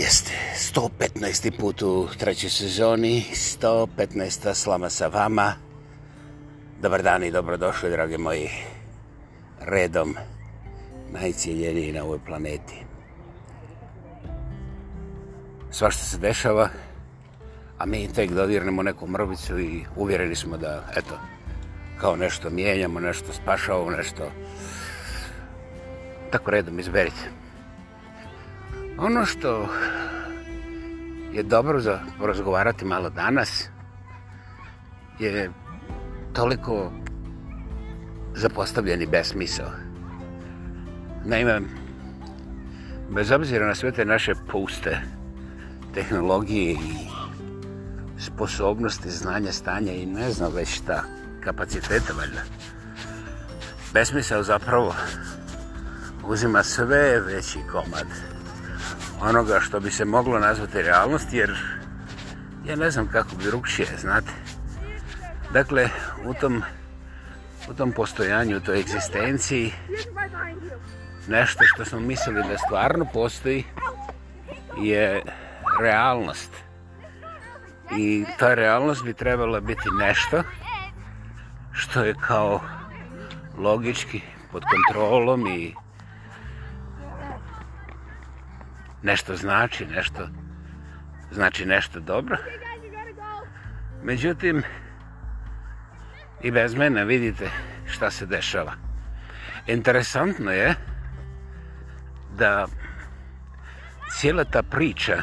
Jeste, 115. put u trećoj sezoni, 115. slama sa vama. Dobar dan i dobrodošli, drage moji, redom najcijeljeniji na ovoj planeti. Sva što se dešava, a mi tek dodirnemo neku mrvicu i uvjereni smo da, eto, kao nešto mijenjamo, nešto spašavamo, nešto... Tako redom, izberite. Ono što je dobro za porazgovarati malo danas je toliko zapostavljeni besmisao. Naime, bez obzira na sve te naše puste tehnologije i sposobnosti znanja stanja i ne znam već šta kapaciteta valjda. Besmisao zapravo uzima sve veći komad onoga što bi se moglo nazvati realnost, jer ja ne znam kako bi rukšije, znate. Dakle, u tom, u tom postojanju, u toj egzistenciji, nešto što smo mislili da stvarno postoji je realnost. I ta realnost bi trebala biti nešto što je kao logički pod kontrolom i nešto znači, nešto znači nešto dobro. Međutim, i bez mene vidite šta se dešava. Interesantno je da cijela ta priča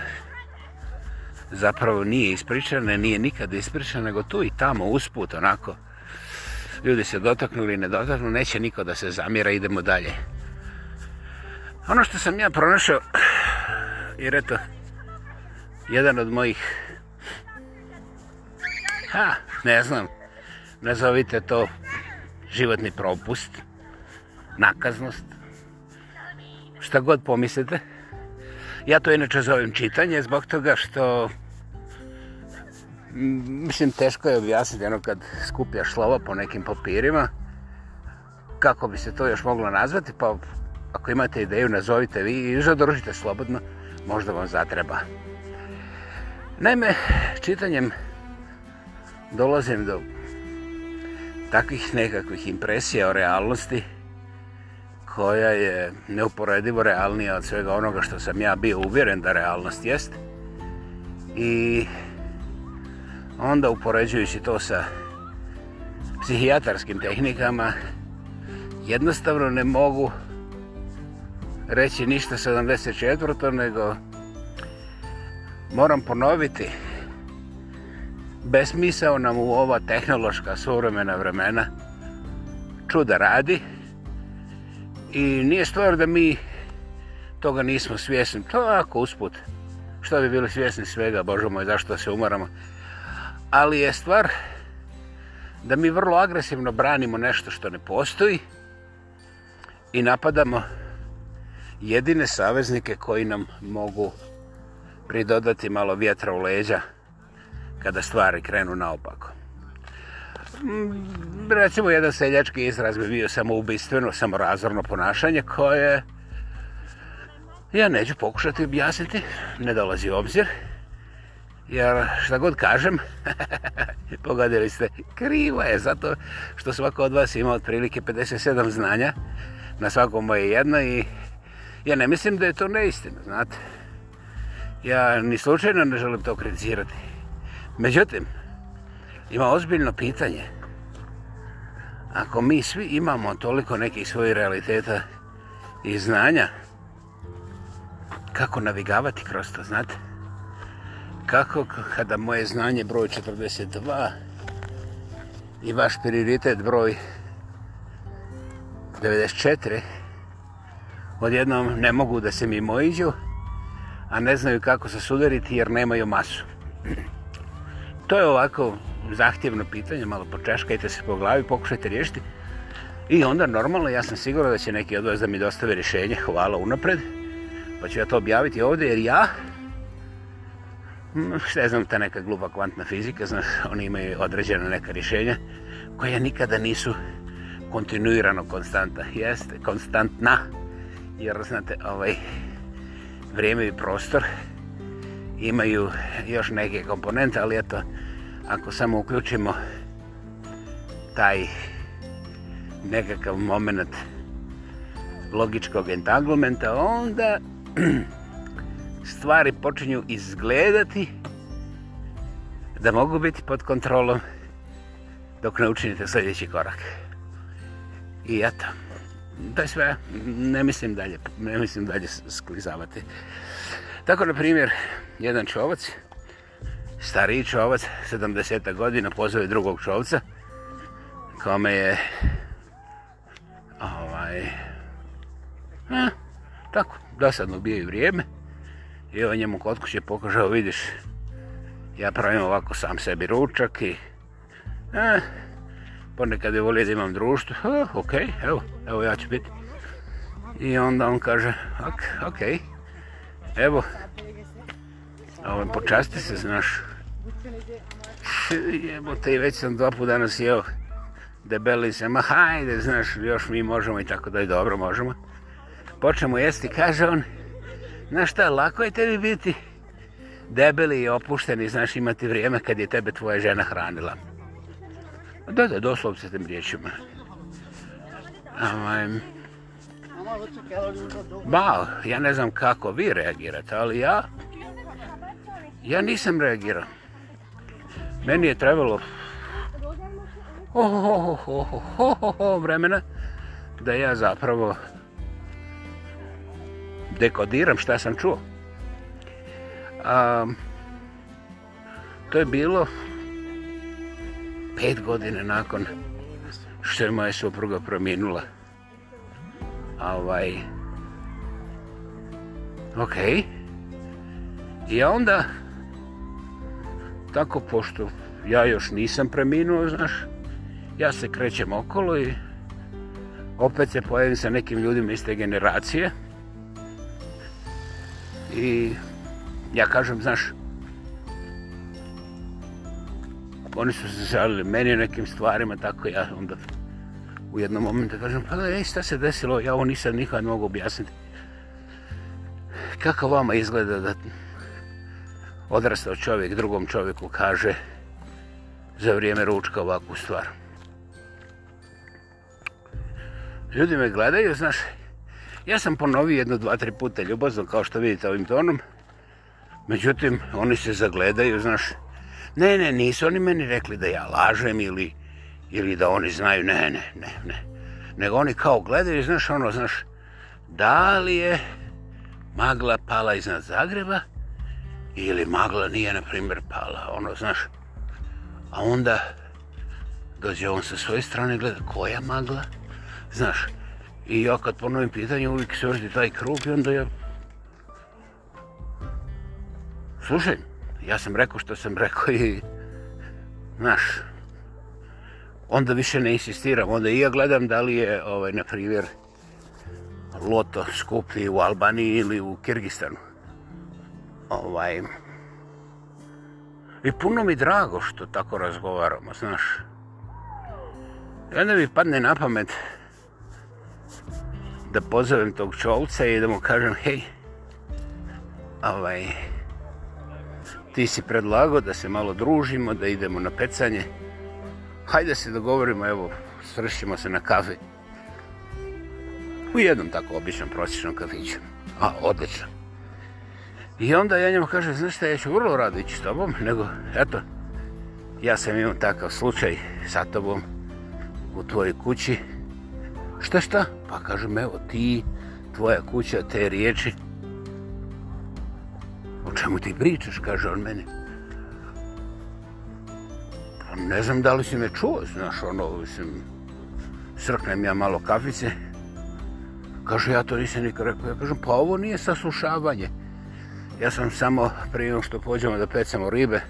zapravo nije ispričana, nije nikada ispričana, nego tu i tamo, usput, onako, ljudi se dotaknuli i ne dotaknu, neće niko da se zamira, idemo dalje. Ono što sam ja pronašao jer eto, jedan od mojih, ha, ne znam, nazovite to životni propust, nakaznost, šta god pomislite. Ja to inače zovem čitanje zbog toga što, mislim, teško je objasniti ono kad skupljaš slova po nekim papirima, kako bi se to još moglo nazvati, pa ako imate ideju, nazovite vi i zadržite slobodno možda vam zatreba. Naime, čitanjem dolazim do takvih nekakvih impresija o realnosti koja je neuporedivo realnija od svega onoga što sam ja bio uvjeren da realnost jest. I onda upoređujući to sa psihijatarskim tehnikama, jednostavno ne mogu reći ništa 74. nego moram ponoviti besmisao nam u ova tehnološka suvremena vremena čuda radi i nije stvar da mi toga nismo svjesni to ako usput što bi bili svjesni svega božo moj zašto se umaramo ali je stvar da mi vrlo agresivno branimo nešto što ne postoji i napadamo jedine saveznike koji nam mogu pridodati malo vjetra u leđa kada stvari krenu naopako. Mm, recimo, jedan seljački izraz bi bio samoubistveno, samorazorno ponašanje koje ja neću pokušati objasniti, ne dolazi obzir, jer šta god kažem, pogodili ste, krivo je zato što svako od vas ima otprilike 57 znanja, na svakom moje jedno i Ja ne mislim da je to neistina, znate. Ja ni slučajno ne želim to kritizirati. Međutim, ima ozbiljno pitanje. Ako mi svi imamo toliko nekih svojih realiteta i znanja, kako navigavati kroz to, znate? Kako kada moje znanje broj 42 i vaš prioritet broj 94 odjednom ne mogu da se mimo iđu, a ne znaju kako se sudariti jer nemaju masu. To je ovako zahtjevno pitanje, malo počeškajte se po glavi, pokušajte riješiti. I onda normalno, ja sam siguran da će neki od vas da mi dostave rješenje, hvala unapred, pa ću ja to objaviti ovdje jer ja, hm, šta znam, ta neka gluba kvantna fizika, znaš, oni imaju određene neka rješenja koja nikada nisu kontinuirano konstanta, jeste, konstantna konstanta jer znate, ovaj, vrijeme i prostor imaju još neke komponente, ali eto, ako samo uključimo taj nekakav moment logičkog entanglementa, onda stvari počinju izgledati da mogu biti pod kontrolom dok ne učinite sljedeći korak. I eto. Ja to je sve, ne mislim dalje, ne mislim dalje sklizavati. Tako, na primjer, jedan čovac, stariji čovac, 70. godina, pozove drugog čovca, kome je, ovaj, eh, tako, dosadno bio i vrijeme, i on njemu kod kuće pokažao, vidiš, ja pravim ovako sam sebi ručak i, eh, ponekad je volio da imam društvo, ha, ok, evo, evo ja ću biti. I onda on kaže, ok, ok, evo, ovo, počasti se, znaš. Evo te, već sam dva puta danas jeo debeli se, ma hajde, znaš, još mi možemo i tako da je dobro, možemo. Počnemo jesti, kaže on, znaš šta, lako je tebi biti debeli i opušteni, znaš, imati vrijeme kad je tebe tvoja žena hranila. Da, da, doslovce tim riječima. Ovaj, Ma, ja ne znam kako vi reagirate, ali ja... Ja nisam reagirao. Meni je trebalo... Oh, oh, oh, oh, oh, oh, oh, vremena da ja zapravo dekodiram šta sam čuo. Um, to je bilo pet godine nakon što je moja supruga promijenula. A ovaj... Ok. I onda... Tako, pošto ja još nisam preminuo, znaš, ja se krećem okolo i opet se pojavim sa nekim ljudima iste generacije. I ja kažem, znaš, oni su se žalili meni o nekim stvarima, tako ja onda u jednom momentu kažem, pa gledaj, šta se desilo, ja ovo nisam nikad mogu objasniti. Kako vama izgleda da odrastao čovjek drugom čovjeku kaže za vrijeme ručka ovakvu stvar? Ljudi me gledaju, znaš, ja sam ponovio jedno, dva, tri puta ljubazno, kao što vidite ovim tonom, međutim, oni se zagledaju, znaš, znaš, Ne, ne, nisu oni meni rekli da ja lažem ili, ili da oni znaju, ne, ne, ne, ne. Nego oni kao gledaju, znaš, ono, znaš, da li je magla pala iznad Zagreba ili magla nije, na primjer, pala, ono, znaš. A onda dođe on sa svoje strane i gleda koja magla, znaš. I ja kad ponovim pitanje, uvijek se vrdi taj krug i onda ja... Slušaj, ja sam rekao što sam rekao i znaš onda više ne insistiram onda i ja gledam da li je ovaj na primjer loto skuplji u Albaniji ili u Kirgistanu ovaj i puno mi drago što tako razgovaramo znaš I onda mi padne na pamet da pozovem tog čolca i da mu kažem, hej, ovaj, ti si predlago da se malo družimo, da idemo na pecanje. Hajde se dogovorimo, evo, sršimo se na kafe. U jednom tako običnom prosječnom kafiću. A, odlično. I onda ja njemu kažem, znaš šta, ja ću vrlo rado ići s tobom, nego, eto, ja sam imao takav slučaj sa tobom u tvojoj kući. Šta šta? Pa kažem, evo, ti, tvoja kuća, te riječi, čemu ti pričaš, kaže on meni. Pa ne znam da li si me čuo, znaš, ono, mislim, srknem ja malo kafice. Kaže, ja to nisam nikad rekao. Ja kažem, pa ovo nije saslušavanje. Ja sam samo, prije nego što pođemo da pecamo ribe,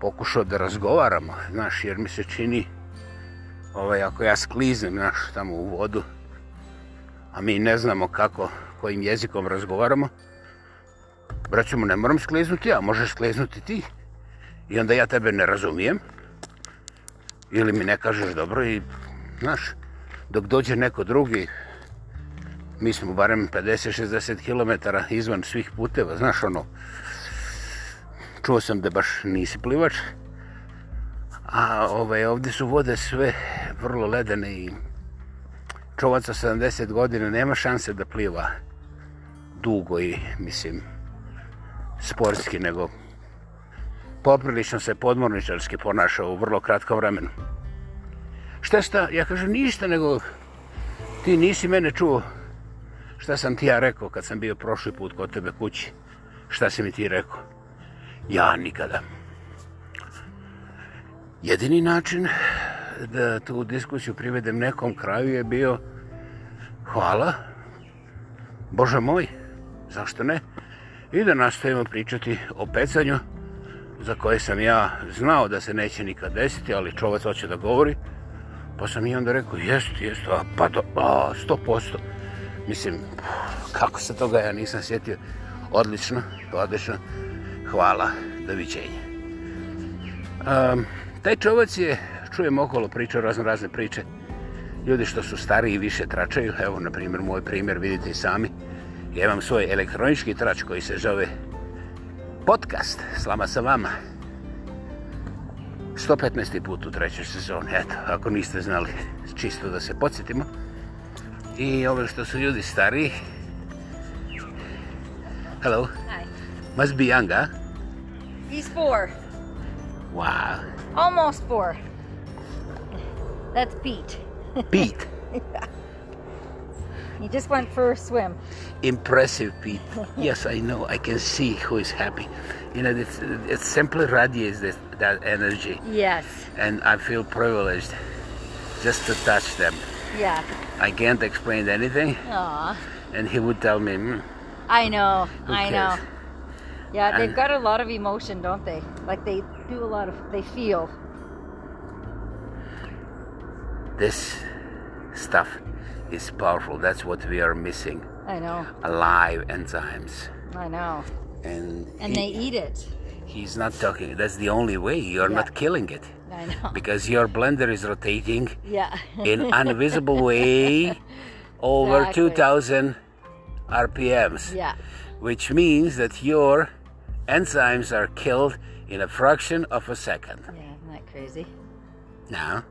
pokušao da razgovaramo, znaš, jer mi se čini, ovaj, ako ja skliznem, znaš, tamo u vodu, a mi ne znamo kako, kojim jezikom razgovaramo, recimo ne moram skleznuti ja, možeš skleznuti ti. I onda ja tebe ne razumijem. Ili mi ne kažeš dobro i, znaš, dok dođe neko drugi, mi smo barem 50-60 km izvan svih puteva, znaš ono, čuo sam da baš nisi plivač, a ovaj, ovdje su vode sve vrlo ledene i čovac sa 70 godina nema šanse da pliva dugo i, mislim, sportski, nego poprilično se podmorničarski ponašao u vrlo kratkom vremenu. Šta sta? Ja kažem, ništa, nego ti nisi mene čuo šta sam ti ja rekao kad sam bio prošli put kod tebe kući. Šta si mi ti rekao? Ja nikada. Jedini način da tu diskusiju privedem nekom kraju je bio hvala, Bože moj, zašto ne? i da nastavimo pričati o pecanju za koje sam ja znao da se neće nikad desiti, ali čovac hoće da govori. Pa sam i onda rekao, jest, jest, a pa to, a, sto posto. Mislim, kako se toga ja nisam sjetio. Odlično, odlično. Hvala, doviđenje. Um, taj čovac je, čujem okolo priče, razno razne priče. Ljudi što su stariji više tračaju, evo, na primjer, moj primjer, vidite i sami. Uh, Ja imam svoj elektronički trač koji se zove podcast. Slama sa vama. 115. put u trećoj sezoni. Eto, ako niste znali, čisto da se podsjetimo. I ovo što su ljudi stari. Hello. Hi. Must be young, huh? He's four. Wow. Almost four. That's Pete. Pete. yeah. You just went for a swim. Impressive, Pete. yes, I know. I can see who is happy. You know, it's, it simply radiates this, that energy. Yes. And I feel privileged just to touch them. Yeah. I can't explain anything. Aww. And he would tell me. Mm, I know. I cares? know. Yeah, they've got a lot of emotion, don't they? Like they do a lot of. They feel. This stuff is powerful. That's what we are missing. I know. Alive enzymes. I know. And and he, they eat it. He's not talking. That's the only way. You're yeah. not killing it. I know. Because your blender is rotating. Yeah. in invisible way, over exactly. 2,000 RPMs. Yeah. Which means that your enzymes are killed in a fraction of a second. Yeah, isn't that crazy? Now,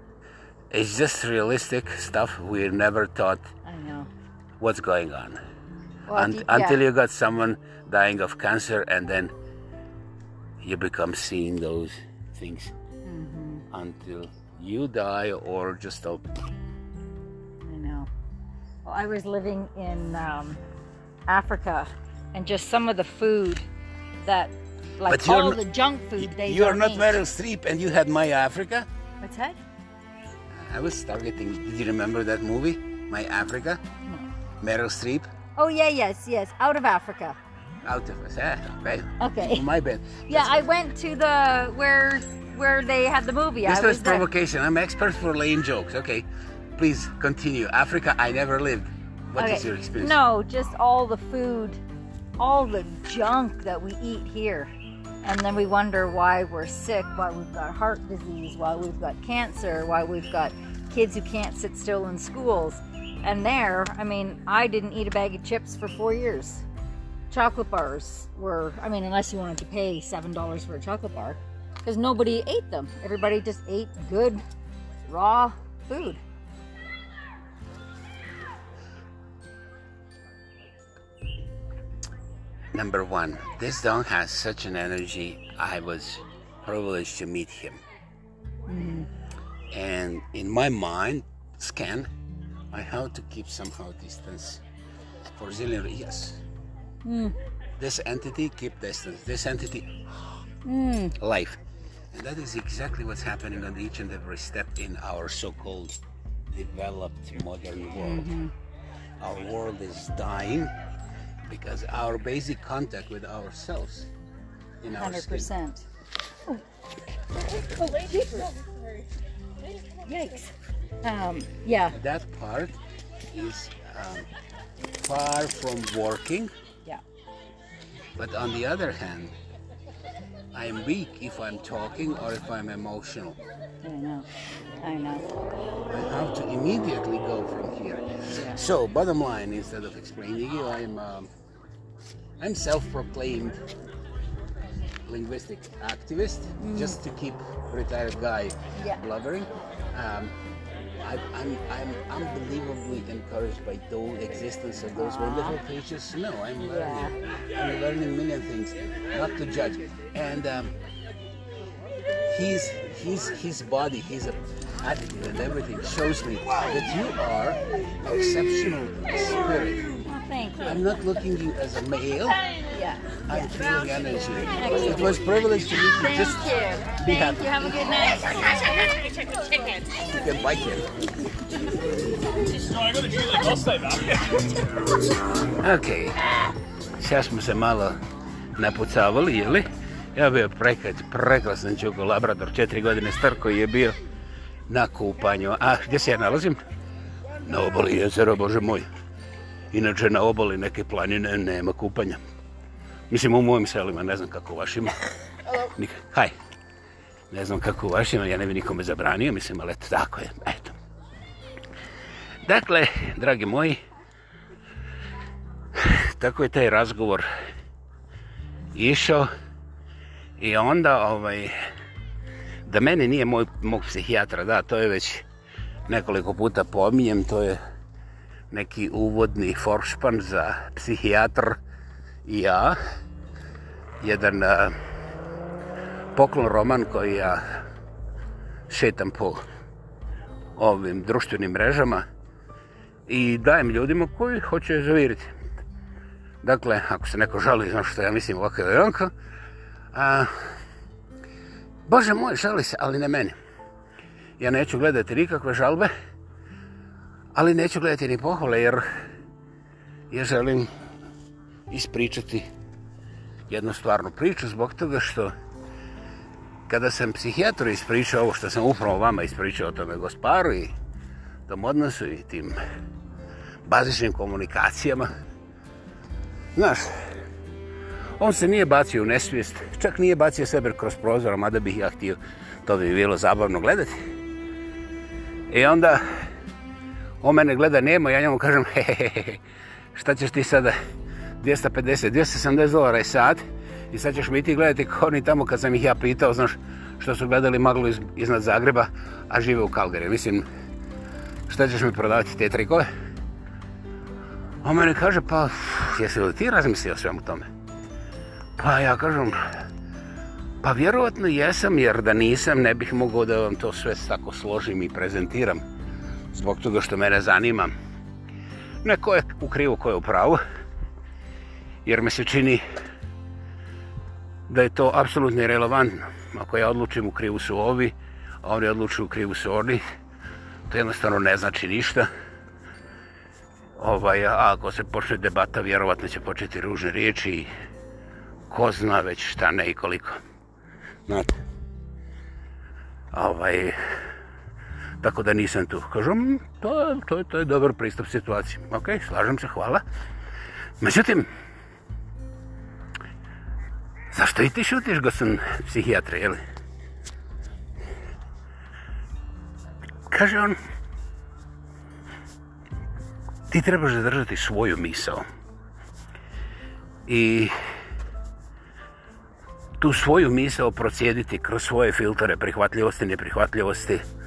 it's just realistic stuff we never thought I know. what's going on. Well, Until you got someone dying of cancer and then you become seeing those things mm-hmm. until you die or just stop. I know. Well, I was living in um, Africa and just some of the food that like but all not, the junk food they You're not eat. Meryl Streep and you had My Africa? What's that? I was targeting. Did you remember that movie, My Africa? No. Meryl Streep. Oh yeah, yes, yes. Out of Africa. Out of us, yeah. Right. Okay. My bad. That's yeah, I went to the where where they had the movie. This I was, was provocation. There. I'm expert for lame jokes. Okay, please continue. Africa, I never lived. What okay. is your experience? No, just all the food, all the junk that we eat here. And then we wonder why we're sick, why we've got heart disease, why we've got cancer, why we've got kids who can't sit still in schools. And there, I mean, I didn't eat a bag of chips for four years. Chocolate bars were, I mean, unless you wanted to pay $7 for a chocolate bar, because nobody ate them. Everybody just ate good, raw food. Number one, this dog has such an energy. I was privileged to meet him. Mm-hmm. And in my mind, scan, I have to keep somehow distance. For zillion years, Mm. This entity keep distance. This entity mm. life. And that is exactly what's happening on each and every step in our so-called developed modern world. Mm-hmm. Our world is dying because our basic contact with ourselves in our 100%. Yikes. Um, yeah. That part is um, far from working. Yeah. But on the other hand, I am weak if I'm talking or if I'm emotional. I know. I know. I have to immediately go from here. Yeah. So, bottom line, instead of explaining you, I'm. Um, I'm self-proclaimed linguistic activist, mm. just to keep retired guy yeah. blubbering. Um, I, am I'm, I'm unbelievably encouraged by the existence of those wonderful creatures. No, I'm learning. Yeah. I'm learning many things, not to judge. And um, his, his, his body, his attitude and everything shows me that you are exceptional spirit. Thank you. I'm not looking at you as a male. Yeah. I'm yeah. feeling energy. Thank it you. was a privilege to meet you. Thank Just you. Be Thank happy. you. Have a good night. Oh, gosh, I have to check the chicken. You can bite him. Ok, sad smo se malo napucavali, jeli? Ja bio prekrat, preklasan čugo Labrador, četiri godine star koji je bio na kupanju. A gdje se ja nalazim? Na oboli jezero, bože moj. Inače, na obali neke planine nema kupanja. Mislim, u mojim selima, ne znam kako u vašima. Nik Haj. Ne znam kako u vašima, ja ne bi nikome zabranio, mislim, ali eto, tako je, eto. Dakle, dragi moji, tako je taj razgovor išao i onda, ovaj, da meni nije moj, mog psihijatra, da, to je već nekoliko puta pominjem, to je neki uvodni foršpan za psihijatr i ja. Jedan a, poklon roman koji ja šetam po ovim društvenim mrežama i dajem ljudima koji hoće zaviriti. Dakle, ako se neko žali, znaš što ja mislim ovako ili onko, a, Bože moj, žali se, ali ne meni. Ja neću gledati nikakve žalbe, ali neću gledati ni pohvale jer ja želim ispričati jednu stvarnu priču zbog toga što kada sam psihijatru ispričao ovo što sam upravo vama ispričao o tome gosparu i tom odnosu i tim bazičnim komunikacijama znaš on se nije bacio u nesvijest čak nije bacio sebe kroz prozor mada bih ja htio to bi bilo zabavno gledati i e onda on mene gleda nemo, ja njemu kažem, hehehe, šta ćeš ti sada, 250, 270 dolara je sad, i sad ćeš mi ti gledati kao oni tamo kad sam ih ja pitao, znaš, što su gledali maglu iz, iznad Zagreba, a žive u Kalgari. Mislim, šta ćeš mi prodavati te trikove? On mene kaže, pa, jesi li ti razmislio sve u tome? Pa ja kažem, pa vjerovatno jesam, jer da nisam, ne bih mogao da vam to sve tako složim i prezentiram zbog toga što mene zanima neko je u krivu ko je u pravu jer mi se čini da je to apsolutno irrelevantno ako ja odlučim u krivu su ovi a oni odlučuju u krivu su oni to jednostavno ne znači ništa ovaj, a ako se počne debata vjerovatno će početi ružne riječi ko zna već šta ne i koliko znate ovaj tako da nisam tu. Kažem, mm, to, to, to je dobar pristup situaciji. Ok, slažem se, hvala. Međutim, zašto i ti šutiš, gospodin psihijatra, jel? Kaže on, ti trebaš zadržati svoju misao. I tu svoju misao procijediti kroz svoje filtere prihvatljivosti, neprihvatljivosti, prihvatljivosti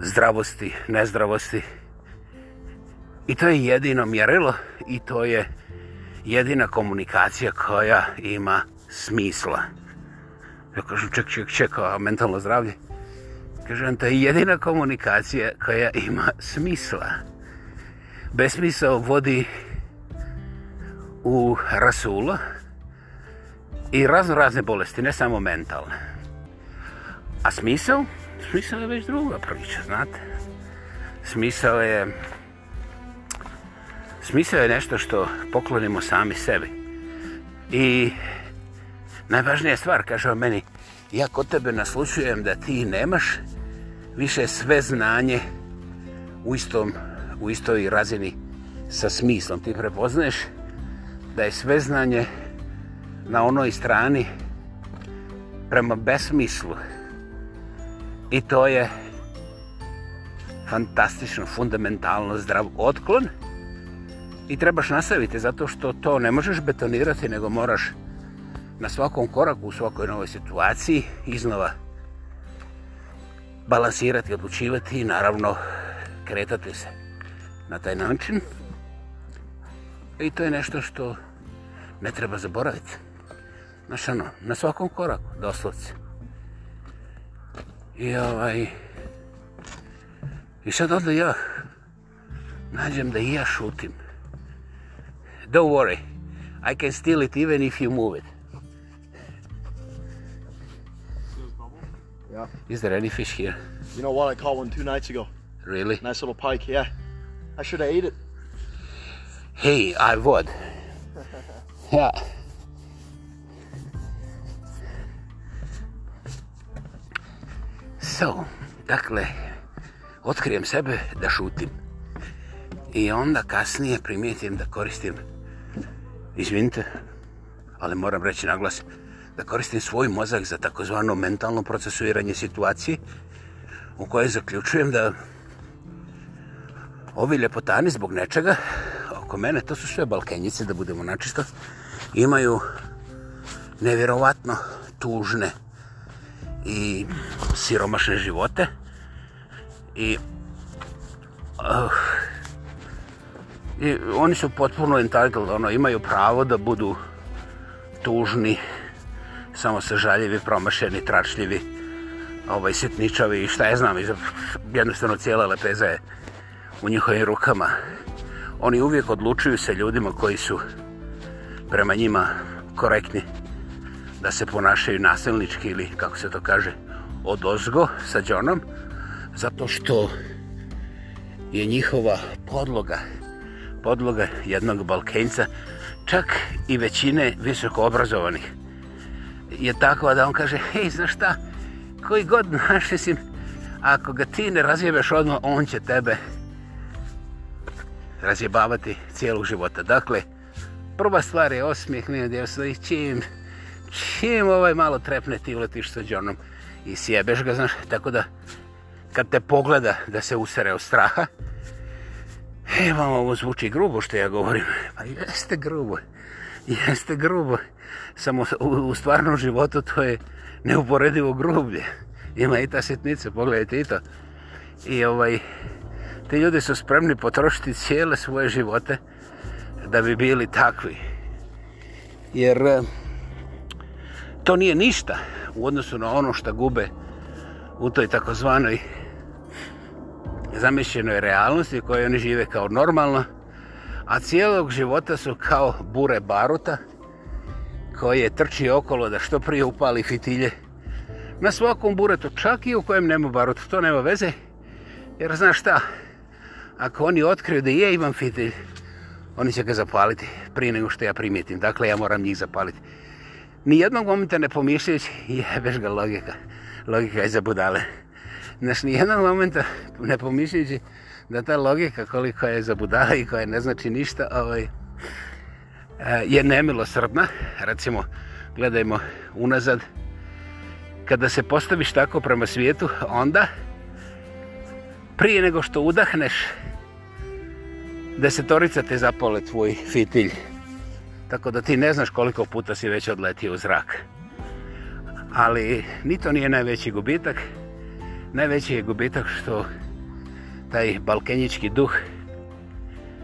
zdravosti, nezdravosti. I to je jedino mjerilo i to je jedina komunikacija koja ima smisla. Ja kažem, ček, ček, ček, a mentalno zdravlje? Kažem, to je jedina komunikacija koja ima smisla. Besmisao vodi u rasulo i razno razne bolesti, ne samo mentalne. A smisao? smisao je već druga priča, znate. Smisao je... Smisao je nešto što poklonimo sami sebi. I najvažnija stvar, kaže on meni, ja kod tebe naslučujem da ti nemaš više sve znanje u istom, u istoj razini sa smislom. Ti prepoznaješ da je sve znanje na onoj strani prema besmislu. I to je fantastično, fundamentalno zdrav otklon. I trebaš nastaviti zato što to ne možeš betonirati, nego moraš na svakom koraku, u svakoj novoj situaciji, iznova balansirati, odlučivati i naravno kretati se na taj način. I to je nešto što ne treba zaboraviti. Znaš ono, na svakom koraku, doslovce. Yeah, I sad onda ja nađem da i shoot him. do Don't worry, I can steal it even if you move it. Yeah. Is there any fish here? You know what? I caught one two nights ago. Really? Nice little pike, yeah. I should have ate it. Hey, I would. yeah. posao. Dakle, otkrijem sebe da šutim. I onda kasnije primijetim da koristim, izvinite, ali moram reći naglas, da koristim svoj mozak za takozvano mentalno procesuiranje situacije u kojoj zaključujem da ovi ljepotani zbog nečega oko mene, to su sve balkenjice da budemo načisto, imaju nevjerovatno tužne i siromašne živote i uh, i oni su potpuno entitled, ono, imaju pravo da budu tužni samo sažaljivi, promašeni, tračljivi ovaj, sitničavi i šta je znam jednostavno cijela lepeza je u njihovim rukama oni uvijek odlučuju se ljudima koji su prema njima korektni da se ponašaju nasilnički ili kako se to kaže od ozgo sa Johnom zato što je njihova podloga podloga jednog balkenca čak i većine visoko obrazovanih je takva da on kaže hej znaš šta koji god naši si ako ga ti ne razjebeš odmah on će tebe razjebavati cijelog života dakle prva stvar je osmijeh nije da je osmijeh čim čim ovaj malo trepne ti uletiš sa džonom i sjebeš ga, znaš, tako da kad te pogleda da se usere od straha, e, vam ovo zvuči grubo što ja govorim, pa jeste grubo, jeste grubo, samo u, u stvarnom životu to je neuporedivo grublje, ima i ta sitnica, pogledajte i to, i ovaj, ti ljudi su spremni potrošiti cijele svoje živote da bi bili takvi, jer... Uh, to nije ništa u odnosu na ono što gube u toj takozvanoj zamišljenoj realnosti u kojoj oni žive kao normalno, a cijelog života su kao bure baruta koje trči okolo da što prije upali fitilje na svakom buretu, čak i u kojem nema baruta, to nema veze, jer znaš šta, ako oni otkriju da i ja imam fitilj, oni će ga zapaliti prije nego što ja primijetim, dakle ja moram njih zapaliti ni jednog momenta ne pomišljajući, jebeš ga logika, logika je za budale. Znaš, ni jednog momenta ne pomišljajući da ta logika koliko je za budale i koja ne znači ništa, ovaj, eh, je nemilosrdna. Recimo, gledajmo unazad, kada se postaviš tako prema svijetu, onda, prije nego što udahneš, desetorica te zapale tvoj fitilj tako da ti ne znaš koliko puta si već odletio u zrak. Ali ni to nije najveći gubitak. Najveći je gubitak što taj balkenjički duh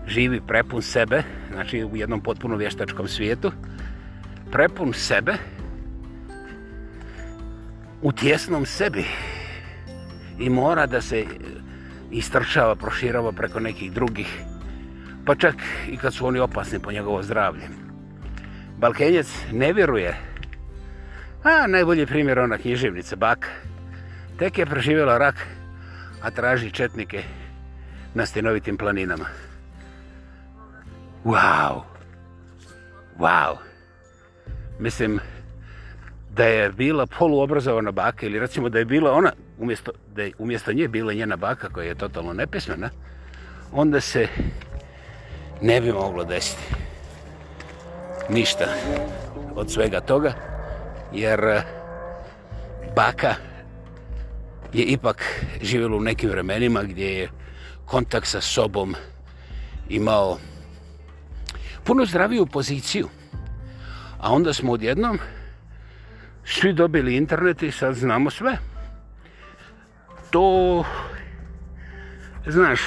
živi prepun sebe, znači u jednom potpuno vještačkom svijetu, prepun sebe u tjesnom sebi i mora da se istrčava, proširava preko nekih drugih, pa čak i kad su oni opasni po njegovo zdravljenju. Balkenjec ne vjeruje. A najbolji primjer ona književnica Baka. Tek je preživjela rak, a traži četnike na stinovitim planinama. Wow! Wow! Mislim, da je bila poluobrazovana baka ili recimo da je bila ona, umjesto, da je umjesto nje bila njena baka koja je totalno nepismena, onda se ne bi moglo desiti ništa od svega toga, jer eh, baka je ipak živjela u nekim vremenima gdje je kontakt sa sobom imao puno zdraviju poziciju. A onda smo odjednom svi dobili internet i sad znamo sve. To, znaš,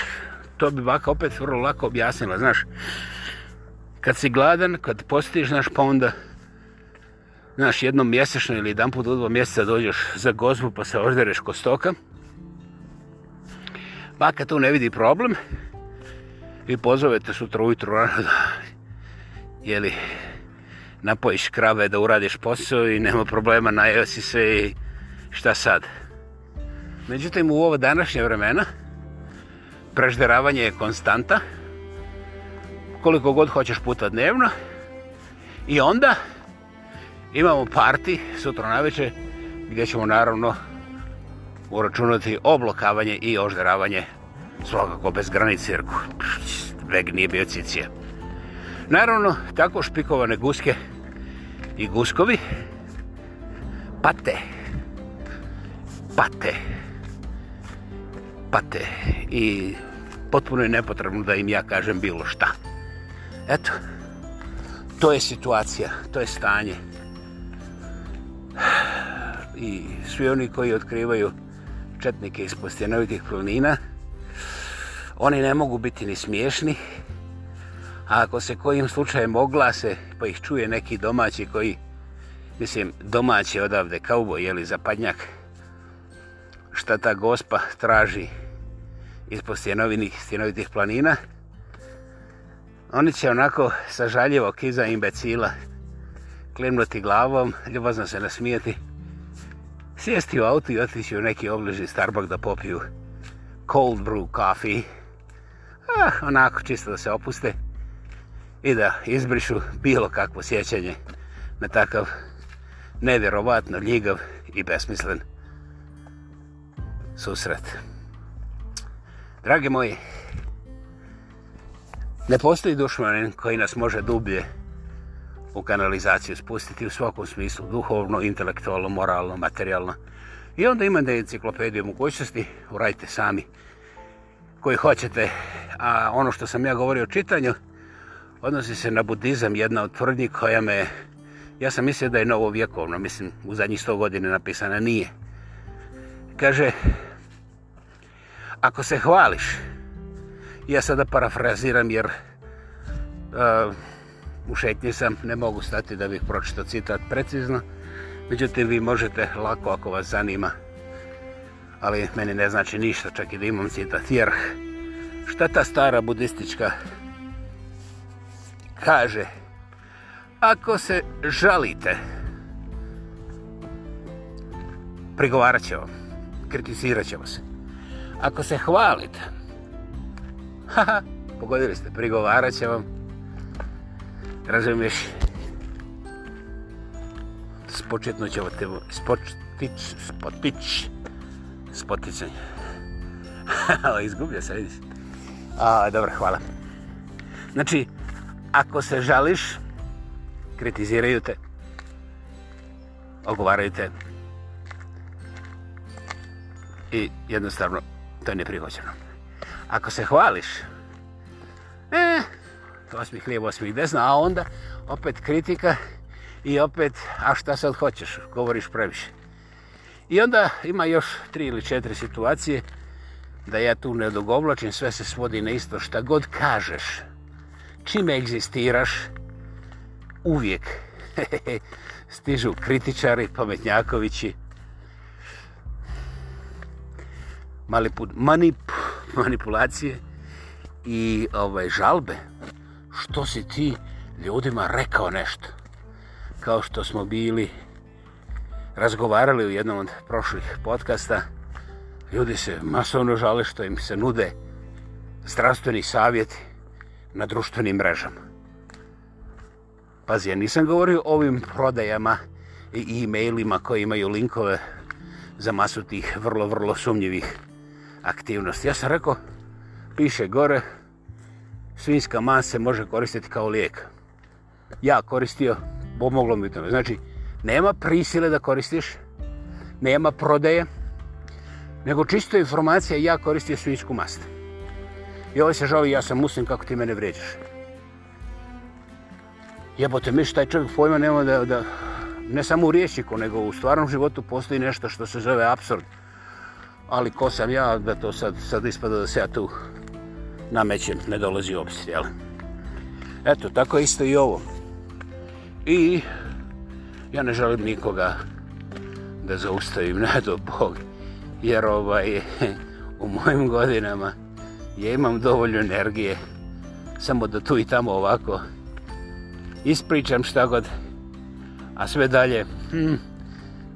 to bi baka opet vrlo lako objasnila, znaš, kad si gladan, kad postiš, znaš, pa onda, znaš, jednom mjesečno ili jedan put u dva mjeseca dođeš za gozbu pa se ordereš kod stoka. Baka pa tu ne vidi problem. Vi pozovete sutra ujutru rano da, jeli, napojiš krave da uradiš posao i nema problema, najeo si se i šta sad. Međutim, u ovo današnje vremena, prežderavanje je konstanta, koliko god hoćeš puta dnevno. I onda imamo parti sutra naveče gdje ćemo naravno uračunati oblokavanje i ožderavanje svakako bez granice jer veg nije bio cicije. Naravno, tako špikovane guske i guskovi pate. Pate. Pate. I potpuno je nepotrebno da im ja kažem bilo šta. Eto, to je situacija, to je stanje. I svi oni koji otkrivaju četnike iz postjenovitih plonina, oni ne mogu biti ni smiješni. A ako se kojim slučajem oglase, pa ih čuje neki domaći koji, mislim, domaći odavde, kaubo, jeli zapadnjak, šta ta gospa traži iz postjenovitih planina, Oni će onako sažaljivo kiza imbecila klimnuti glavom, ljubazno se nasmijeti, sjesti u auto i otići u neki obliži Starbucks da popiju cold brew coffee. Ah, onako čisto da se opuste i da izbrišu bilo kakvo sjećanje na takav nevjerovatno ljigav i besmislen susret. Dragi moji, Ne postoji dušmanin koji nas može dublje u kanalizaciju spustiti u svakom smislu, duhovno, intelektualno, moralno, materijalno. I onda ima da enciklopediju mogućnosti, uradite sami koji hoćete. A ono što sam ja govorio o čitanju, odnosi se na budizam, jedna od tvrdnji koja me... Ja sam mislio da je novo vjekovno, mislim, u zadnjih sto godine napisana, nije. Kaže, ako se hvališ, ja sada parafraziram jer uh, u šetnji sam, ne mogu stati da bih pročitao citat precizno, međutim vi možete lako ako vas zanima, ali meni ne znači ništa čak i da imam citat, jer šta ta stara budistička kaže, ako se žalite, prigovarat će vam, kritizirat će vas. Ako se hvalite, pogodili ste, prigovarat će vam. Razumiješ? Spočetno će vam te... Spočetić... Spotić... Spoticanje. Ali izgublja se, vidiš. A, dobro, hvala. Znači, ako se žališ, kritiziraju te, ogovaraju te i jednostavno, to je neprihoćeno ako se hvališ, e, to smih lijevo, smih desna, a onda opet kritika i opet, a šta sad hoćeš, govoriš previše. I onda ima još tri ili četiri situacije da ja tu ne dogovlačim, sve se svodi na isto šta god kažeš, čime egzistiraš, uvijek stižu kritičari, pametnjakovići, manip, manipulacije i ovaj žalbe što si ti ljudima rekao nešto kao što smo bili razgovarali u jednom od prošlih podcasta ljudi se masovno žale što im se nude zdravstveni savjeti na društvenim mrežama pazi ja nisam govorio o ovim prodajama i e-mailima koji imaju linkove za masu tih vrlo, vrlo sumnjivih aktivnosti. Ja sam rekao, piše gore, svinska man se može koristiti kao lijek. Ja koristio, pomoglo mi to. Znači, nema prisile da koristiš, nema prodaje, nego čisto informacija, ja koristio svinsku mast. I ovaj se žali, ja sam muslim, kako ti mene vrijeđaš. Jebote, misliš, taj čovjek pojma nema da, da ne samo u riječiku, nego u stvarnom životu postoji nešto što se zove absurd ali ko sam ja da to sad, sad ispada da se ja tu namećem, ne dolazi u obzir, jel? Eto, tako je isto i ovo. I ja ne želim nikoga da zaustavim, ne do Bog, jer ovaj, u mojim godinama ja imam dovolju energije samo da tu i tamo ovako ispričam šta god, a sve dalje, hmm,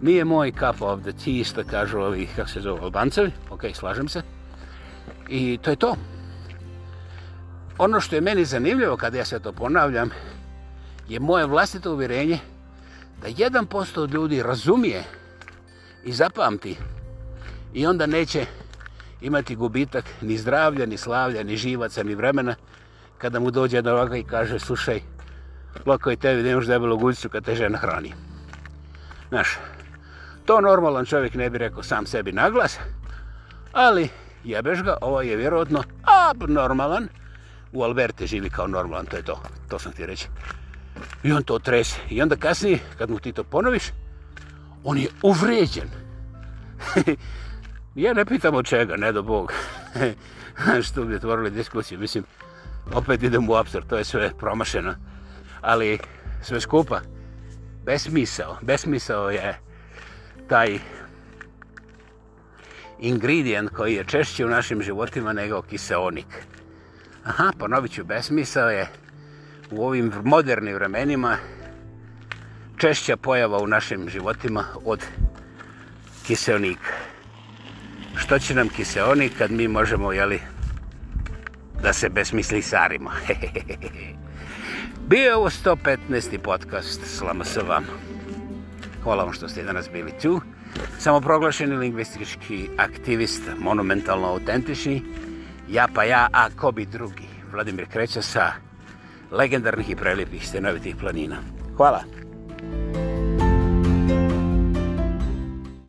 mi je moj cup of the tea, što kažu ovi, kako se zove, albancevi, ok, slažem se. I to je to. Ono što je meni zanimljivo kada ja sve to ponavljam, je moje vlastito uvjerenje da 1% od ljudi razumije i zapamti i onda neće imati gubitak ni zdravlja, ni slavlja, ni živaca, ni vremena kada mu dođe jedan ovakav i kaže slušaj, lako je tebi, da imaš debelu guzicu kad te žena hrani. Znaš, To normalan čovjek ne bi rekao sam sebi na glas, ali jebeš ga, ovo je vjerojatno abnormalan. U Alberte živi kao normalan, to je to, to sam ti reći. I on to trese. I onda kasnije, kad mu ti to ponoviš, on je uvređen. ja ne pitam od čega, ne do Boga. što bi otvorili diskusiju, mislim, opet idem u apsor, to je sve promašeno. Ali sve skupa, besmisao, besmisao je... Uh, taj ingredient koji je češći u našim životima nego kiseonik. Aha, ponovit ću, besmisao je u ovim modernim vremenima češća pojava u našim životima od kiseonika. Što će nam kiseonik kad mi možemo, jeli, da se besmisli sarimo. Bio je ovo 115. podcast. Slama se vama hvala vam što ste danas bili tu. Samoproglašeni lingvistički aktivist, monumentalno autentični, ja pa ja, a ko bi drugi? Vladimir Kreća sa legendarnih i prelijepih stenovitih planina. Hvala. Hvala.